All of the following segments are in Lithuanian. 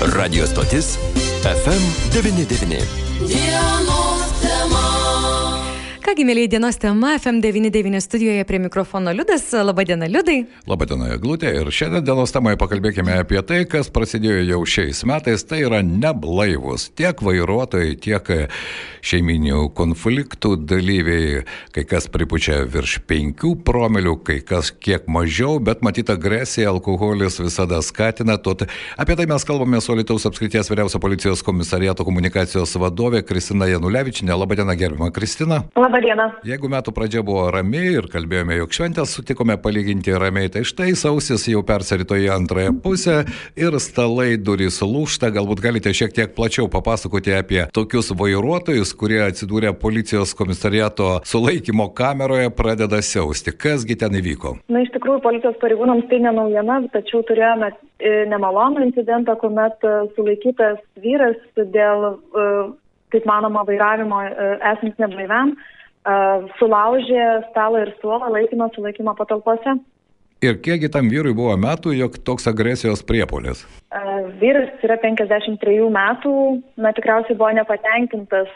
Radio stotis FM99. Dienos tema. Kągi, mėlyje dienos tema, FM99 studijoje prie mikrofono Liudas. Labadiena, Liudai. Labadiena, Glutė. Ir šiandien dienos temoje pakalbėkime apie tai, kas prasidėjo jau šiais metais. Tai yra neblaivus tiek vairuotojai, tiek šeiminių konfliktų dalyviai. Kai kas pripučia virš 5 promilių, kai kas kiek mažiau, bet matyt agresija, alkoholis visada skatina. Tot apie tai mes kalbame su Lietuvos apskrities vyriausio policijos komisariato komunikacijos vadovė Kristina Janulevičinė. Labadiena, gerbima Kristina. Labą dieną. Jeigu metų pradžia buvo rami ir kalbėjome, jog šventės sutikome palyginti ramiai, tai štai sausis jau persirito į antrąją pusę ir stalai durys lūšta. Galbūt galite šiek tiek plačiau papasakoti apie tokius vairuotojus, kurie atsidūrė policijos komisariato sulaikymo kameroje, pradeda siausti. Kasgi ten įvyko? Na, iš tikrųjų, policijos pareigūnams tai nenaujiena, tačiau turėjome e, nemalonų incidentą, kuomet e, sulaikytas vyras dėl, e, kaip manoma, vairavimo esant neblaiviam sulaužė stalą ir suolą laikino sulaikymo patalpose. Ir kiekgi tam vyrui buvo metų, jog toks agresijos priepolis? Vyras yra 53 metų, na tikriausiai buvo nepatenkintas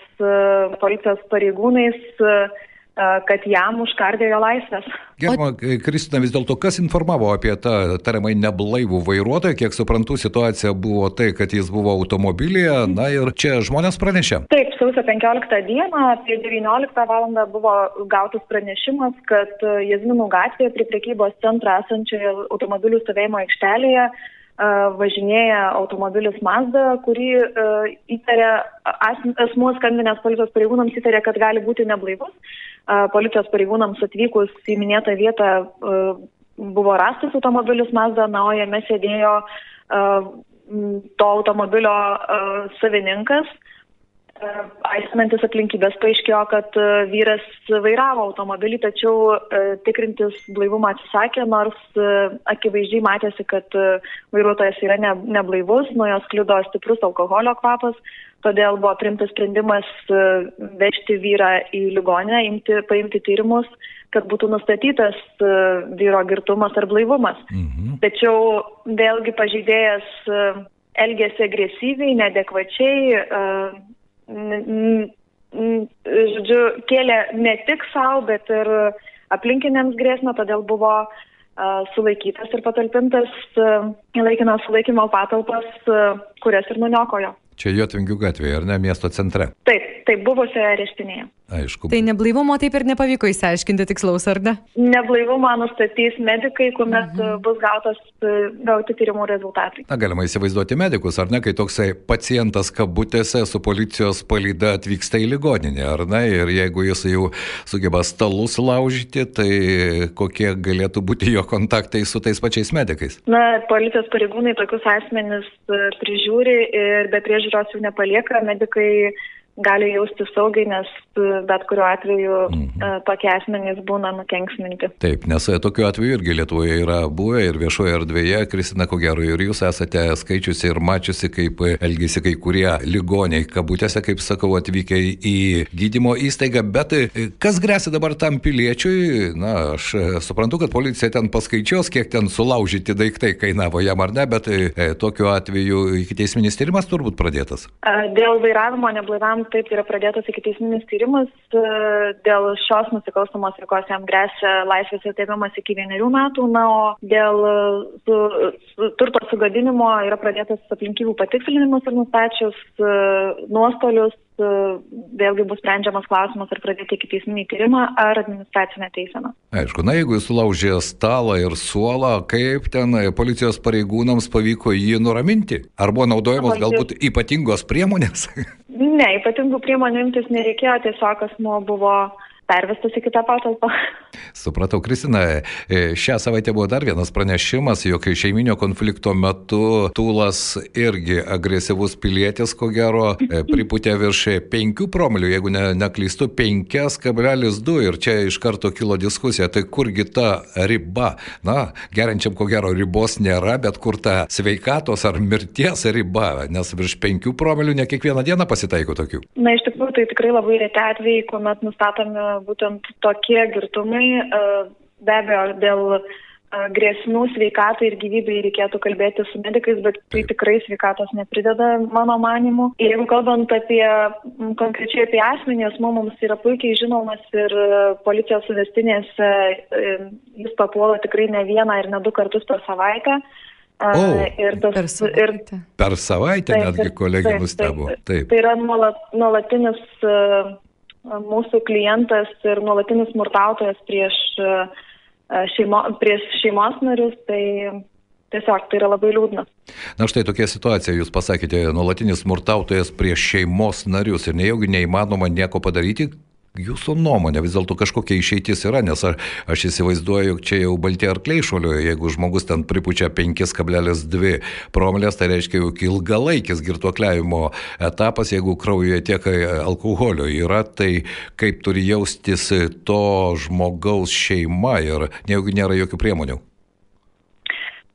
policijos pareigūnais kad jam užkardė jo laisvės. Gerbama Kristina, vis dėlto kas informavo apie tą tariamai neblaivų vairuotoją, kiek suprantu, situacija buvo tai, kad jis buvo automobilyje, na ir čia žmonės pranešė. Taip, sausio 15 dieną apie 19 val. buvo gautas pranešimas, kad Jazminų gatvėje prie prekybos centro esančioje automobilių stovėjimo aikštelėje važinėja automobilis Mazda, kurį įtarė, asmuo skambinęs policijos pareigūnams įtarė, kad gali būti neblaivus. Policijos pareigūnams atvykus į minėtą vietą buvo rastas automobilis Mazda, na, o jame sėdėjo to automobilio savininkas Aiškinantis aplinkybės paaiškėjo, kad vyras vairavo automobilį, tačiau tikrintis blaivumą atsisakė, nors akivaizdžiai matėsi, kad vairuotojas yra ne, neblaivus, nuo jos kliudo stiprus alkoholio kvapas, todėl buvo primtas sprendimas vežti vyrą į ligonę, imti, paimti tyrimus, kad būtų nustatytas vyro girtumas ar blaivumas. Mhm. Tačiau vėlgi pažydėjęs elgėsi agresyviai, nedekvačiai, žodžiu, kėlė ne tik savo, bet ir aplinkiniams grėsmę, todėl buvo sulaikytas ir patalpintas į laikiną sulaikymo patalpas, kurias ir nuniokojo. Čia Jotvingių gatvėje, ar ne, miesto centre? Taip, taip, buvusioje areštinėje. Aišku. Tai neblaivumo taip ir nepavyko įsiaiškinti tikslaus, ar ne? Neblaivumą nustatys medikai, kuomet mhm. bus gautas gauti tyrimų rezultatai. Na, galima įsivaizduoti medikus, ar ne, kai toksai pacientas kabutėse su policijos palyda atvyksta į ligoninę, ar ne, ir jeigu jis jau sugeba stalus laužyti, tai kokie galėtų būti jo kontaktai su tais pačiais medikais? Na, policijos pareigūnai tokius asmenis prižiūri ir be priežiūros priežiūros jų nepalieka, medikai gali jausti saugiai, nes bet kuriuo atveju mhm. tokie asmenys būna nukenksminti. Taip, nes tokiu atveju irgi Lietuvoje yra buvę ir viešoje erdvėje, Kristina, ko gero, ir jūs esate skaičiusi ir mačiusi, kaip elgesi kai kurie ligoniai, kabutėse, kaip sakau, atvykę į gydymo įstaigą, bet kas grėsia dabar tam piliečiui, na, aš suprantu, kad policija ten paskaičios, kiek ten sulaužyti daiktai kainavo jam ar ne, bet e, tokiu atveju iki teisminis tyrimas turbūt pradėtas. Dėl vairavimo neblaivam taip yra pradėtas iki teisminis tyrimas. Dėl šios nusikalstamos veikos jam grėsia laisvės atėmimas iki vienerių metų, na, o dėl su, su, turto sugadinimo yra pradėtas aplinkybių patikslinimas ir nustačius nuostolius vėlgi bus sprendžiamas klausimas, ar pradėti iki teisminį tyrimą ar administracinę teiseną. Aišku, na jeigu jis sulaužė stalą ir suolą, kaip ten policijos pareigūnams pavyko jį nuraminti? Ar buvo naudojamos galbūt ypatingos priemonės? Ne, ypatingų priemonių imtis nereikėjo, tiesiog asmo buvo pervestas į kitą patalpą. Supratau, Kristina, e, šią savaitę buvo dar vienas pranešimas, jog šeiminio konflikto metu Tūlas irgi agresyvus pilietis, ko gero, e, priputė virš 5 promilių, jeigu ne, neklystu, 5,2 ir čia iš karto kilo diskusija, tai kurgi ta riba? Na, geriančiam ko gero ribos nėra, bet kur ta sveikatos ar mirties riba, nes virš 5 promilių ne kiekvieną dieną pasitaiko tokių. Na, iš tikrųjų, tai tikrai labai reti atvejai, kuomet nustatomi būtent tokie girtumai, e, be abejo, dėl grėsmių sveikatai ir gyvybei reikėtų kalbėti su medikais, bet tai tikrai sveikatos neprideda, mano manimu. Jeigu kalbant apie konkrečiai apie asmenį, asmo mums yra puikiai žinomas ir policijos suvestinėse jis papuola tikrai ne vieną ir ne du kartus per savaitę. O, ir tas, per savaitę. Ir, Per savaitę Taip, netgi kolegė nustebo. taip. Taip. Tai yra nuolat, nuolatinis mūsų klientas ir nuolatinis smurtautojas prieš, uh, šeimo, prieš šeimos narius, tai tiesiog tai yra labai liūdna. Na štai tokia situacija, jūs pasakėte, nuolatinis smurtautojas prieš šeimos narius ir nejaugi neįmanoma nieko padaryti. Jūsų nuomonė vis dėlto kažkokia išeitis yra, nes aš, aš įsivaizduoju, jog čia jau balti arkliai šuoliuoja, jeigu žmogus ten pripučia 5,2 promilės, tai reiškia, jog ilgalaikis girtuokliavimo etapas, jeigu kraujuje tiek alkoholio yra, tai kaip turi jaustis to žmogaus šeima ir nejaugi nėra jokių priemonių.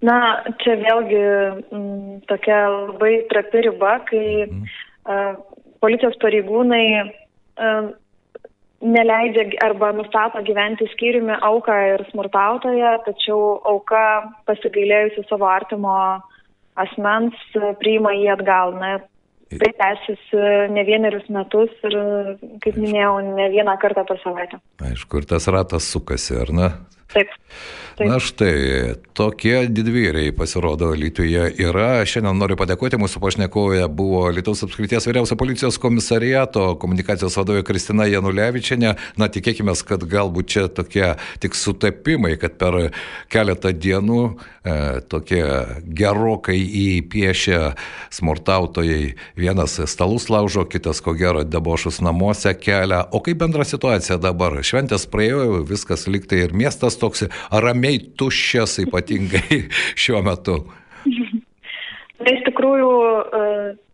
Na, čia vėlgi m, tokia labai trapi riba, kai mm. uh, policijos pareigūnai uh, neleidžia arba nustato gyventi skyriumi auką ir smurtautoją, tačiau auka pasigailėjusi savo artimo asmens priima jį atgal. Na, tai tęsiasi ne vienerius metus ir, kaip minėjau, ne vieną kartą per savaitę. Aišku, ir tas ratas sukasi, ar ne? Taip. Taip. Na štai, tokie didvyriai pasirodo Lietuvoje yra. Šiandien noriu padėkoti, mūsų pašnekovė buvo Lietuvos apskrities vyriausio policijos komisariato komunikacijos vadovė Kristina Janulevičianė. Na tikėkime, kad galbūt čia tokie tik sutapimai, kad per keletą dienų e, tokie gerokai įpiešę smurtautojai vienas stalus laužo, kitas ko gero debošus namuose kelia. O kaip bendra situacija dabar? Šventės praėjo, viskas liktai ir miestas toks ramiai tuščias, ypatingai šiuo metu. Na, iš tikrųjų, e,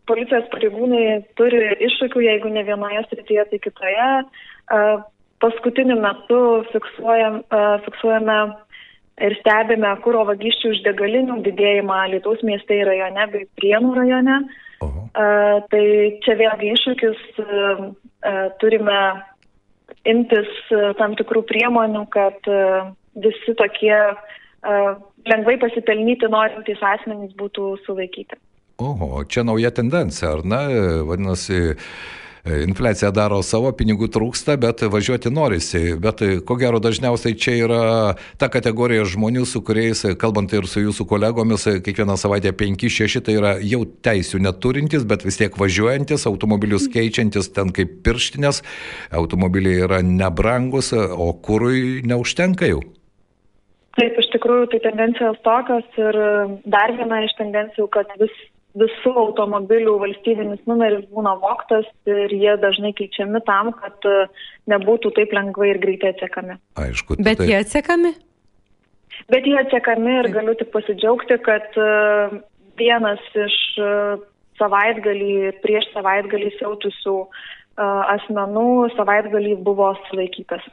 policijos pareigūnai turi iššūkių, jeigu ne vienoje srityje, tai kitoje. E, paskutiniu metu fiksuojam, e, fiksuojame ir stebime kūro vagysčių iš degalinių didėjimą Lietuvos mieste ir rajone bei Prienų rajone. Oho. Tai čia vėlgi iššūkis turime imtis tam tikrų priemonių, kad visi tokie uh, lengvai pasipelnyti norintys asmenys būtų sulaikyti. Oho, čia nauja tendencija, ar ne? Vadinasi, infliacija daro savo, pinigų trūksta, bet važiuoti norisi. Bet ko gero dažniausiai čia yra ta kategorija žmonių, su kuriais, kalbant ir su jūsų kolegomis, kiekvieną savaitę 5-6 tai yra jau teisių neturintys, bet vis tiek važiuojantis, automobilius keičiantis ten kaip pirštinės, automobiliai yra nebrangus, o kūrui neužtenka jau. Taip, iš tikrųjų, tai tendencijos tokios ir dar viena iš tendencijų, kad vis, visų automobilių valstybinis numeris būna voktas ir jie dažnai keičiami tam, kad nebūtų taip lengvai ir greitai atsiekami. Aišku. Bet tai... jie atsiekami? Bet jie atsiekami ir galiu tik pasidžiaugti, kad vienas iš savaitgalį ir prieš savaitgalį siautusių asmenų savaitgalį buvo sulaikytas.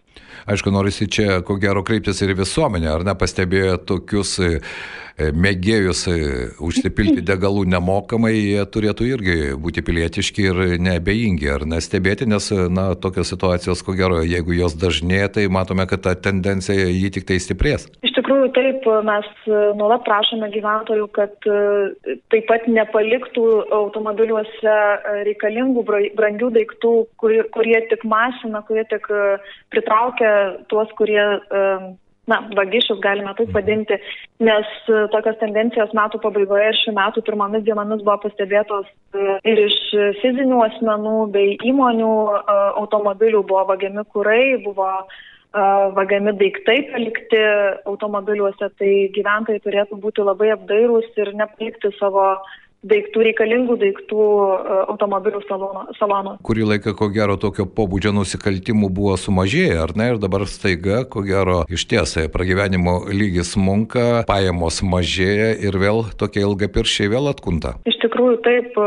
Aišku, norisi čia, ko gero, kreiptis ir visuomenę, ar ne, pastebėjo tokius mėgėjus užsipilti degalų nemokamai, jie turėtų irgi būti pilietiški ir nebejingi, ar nestebėti, nes, na, tokios situacijos, ko gero, jeigu jos dažnėja, tai matome, kad ta tendencija jį tik tai stiprės. Iš tikrųjų, taip, mes nuolat prašome gyventojų, kad taip pat nepaliktų automobiliuose reikalingų brangių daiktų, kurie, tik mašina, kurie tik pritraukia tuos, kurie na, vagišius galime taip vadinti, nes tokios tendencijos metų pabaigoje ir šių metų pirmomis dienomis buvo pastebėtos ir iš fizinių asmenų bei įmonių automobilių buvo vagiami kurai, buvo vagiami daiktai palikti automobiliuose, tai gyventojai turėtų būti labai apdairūs ir nepalikti savo daiktų, reikalingų daiktų automobilių salono. salono. Kurį laiką, ko gero, tokio pobūdžio nusikaltimų buvo sumažėję, ar ne? Ir dabar staiga, ko gero, iš tiesai pragyvenimo lygis munka, pajamos mažėja ir vėl tokie ilgapiršiai vėl atkunta. Iš tikrųjų, taip.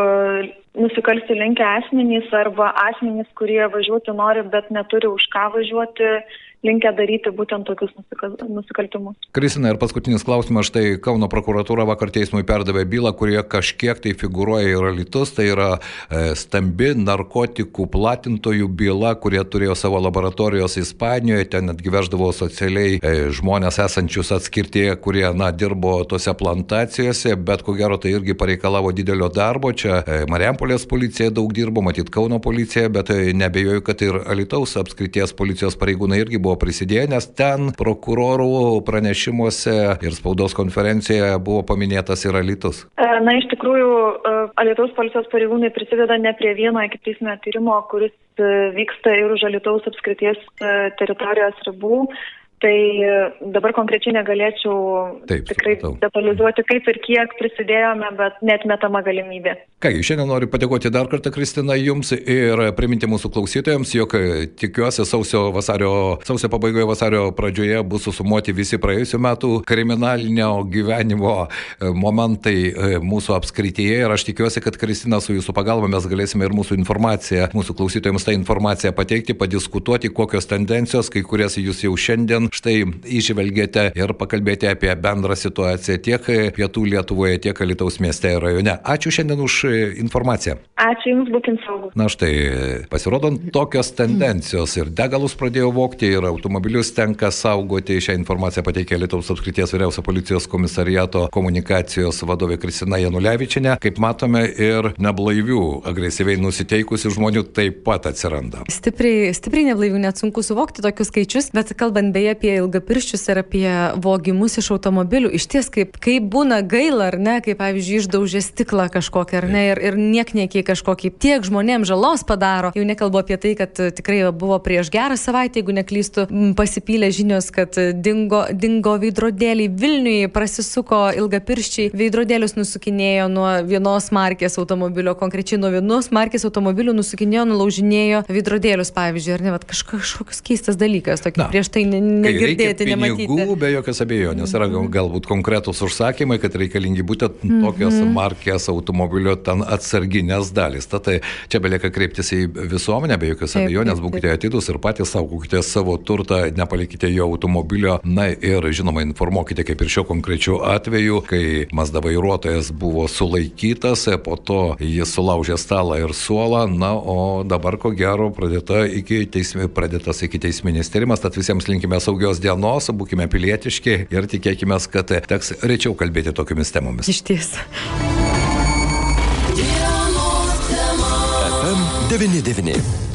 Nusikalsti linkę asmenys arba asmenys, kurie važiuoti nori, bet neturi už ką važiuoti, linkę daryti būtent tokius nusikal, nusikaltimus. Kristina, ir paskutinis klausimas, štai Kauno prokuratūra vakar teismui perdavė bylą, kurie kažkiek tai figuruoja ir alitus, tai yra e, stambi narkotikų platintojų byla, kurie turėjo savo laboratorijos Ispanijoje, ten netgi veždavo socialiai e, žmonės esančius atskirtie, kurie, na, dirbo tose plantacijose, bet ko gero tai irgi pareikalavo didelio darbo. Čia e, Mariampolės policija daug dirbo, matyt Kauno policija, bet nebejoju, kad ir Alitaus apskrities policijos pareigūnai irgi buvo prisidėję, nes ten prokurorų pranešimuose ir spaudos konferencijoje buvo paminėtas ir Alitus. E, Na, iš tikrųjų, e, Alitaus policijos pareigūnai prisideda ne prie vieno ikiteisminio tyrimo, kuris e, vyksta ir už Alitaus apskrities teritorijos ribų. Tai e, dabar konkrečiai negalėčiau Taip, tikrai supratau. detalizuoti, kaip ir kiek prisidėjome, bet net metama galimybė. Kągi, šiandien noriu padėkoti dar kartą, Kristina, jums ir priminti mūsų klausytojams, jog e, tikiuosi sausio, vasario, sausio pabaigoje, vasario pradžioje bus susumuoti visi praėjusių metų kriminalinio gyvenimo e, momentai mūsų apskrityje ir aš tikiuosi, kad Kristina su jūsų pagalba mes galėsime ir mūsų informaciją, mūsų klausytojams tą informaciją pateikti, padiskutuoti, kokios tendencijos, kai kurias jūs jau šiandien štai išvelgėte ir pakalbėti apie bendrą situaciją tiek pietų Lietuvoje, tiek Alitaus mieste ir rajone. Ačiū šiandien už informaciją. Ačiū Jums, būkim saugus. Na štai, pasirodant tokios tendencijos ir degalus pradėjo vokti ir automobilius tenka saugoti. Šią informaciją pateikė Lietuvos apskrities vyriausio policijos komisariato komunikacijos vadovė Kristina Janulevičinė. Kaip matome, ir neblaivių, agresyviai nusiteikusių žmonių taip pat atsiranda. Stipriai, stipriai neblaivių, net sunku suvokti tokius skaičius, bet kalbant beje apie ilgapirščius ir apie vogimus iš automobilių, iš ties kaip, kaip būna gaila, ar ne, kaip pavyzdžiui išdaužė stiklą kažkokią, ar ne, ir, ir niekniekiai kažkokį tiek žmonėms žalos padaro. Jau nekalbu apie tai, kad tikrai buvo prieš gerą savaitę, jeigu neklystu, pasipylė žinios, kad dingo, dingo veidrodėliai Vilniui, prasisuko ilgapirščiai, veidrodėlius nusukinėjo nuo vienos markės automobilio, konkrečiai nuo vienos markės automobilių nusukinėjo, nulaužinėjo veidrodėlius, pavyzdžiui, ar ne, kažka- kažkoks keistas dalykas, tokį Na, prieš tai ne, Kai reikia negirdėti, nematyti. pinigų, be jokios abejonės, yra gal- galbūt konkretus užsakymai, kad reikalingi būtent tokios markės automobilio ten atsarginės dalys. Tad tai čia belieka kreiptis į visuomenę, be jokios Taip, abejonės, taip, būkite atidus ir patys saugokite savo turtą, nepalikite jo automobilio. Na ir žinoma, informuokite, kaip ir šiuo konkrečiu atveju, kai Mazda vairuotojas buvo sulaikytas, po to jis sulaužė stalą ir suolą, na o dabar ko gero pradėta iki teismi, pradėtas iki teisminis tyrimas, tad visiems linkime saugios dienos, būkime pilietiški ir tikėkime, kad teks rečiau kalbėti tokiamis temomis. Iš ties. FM 99.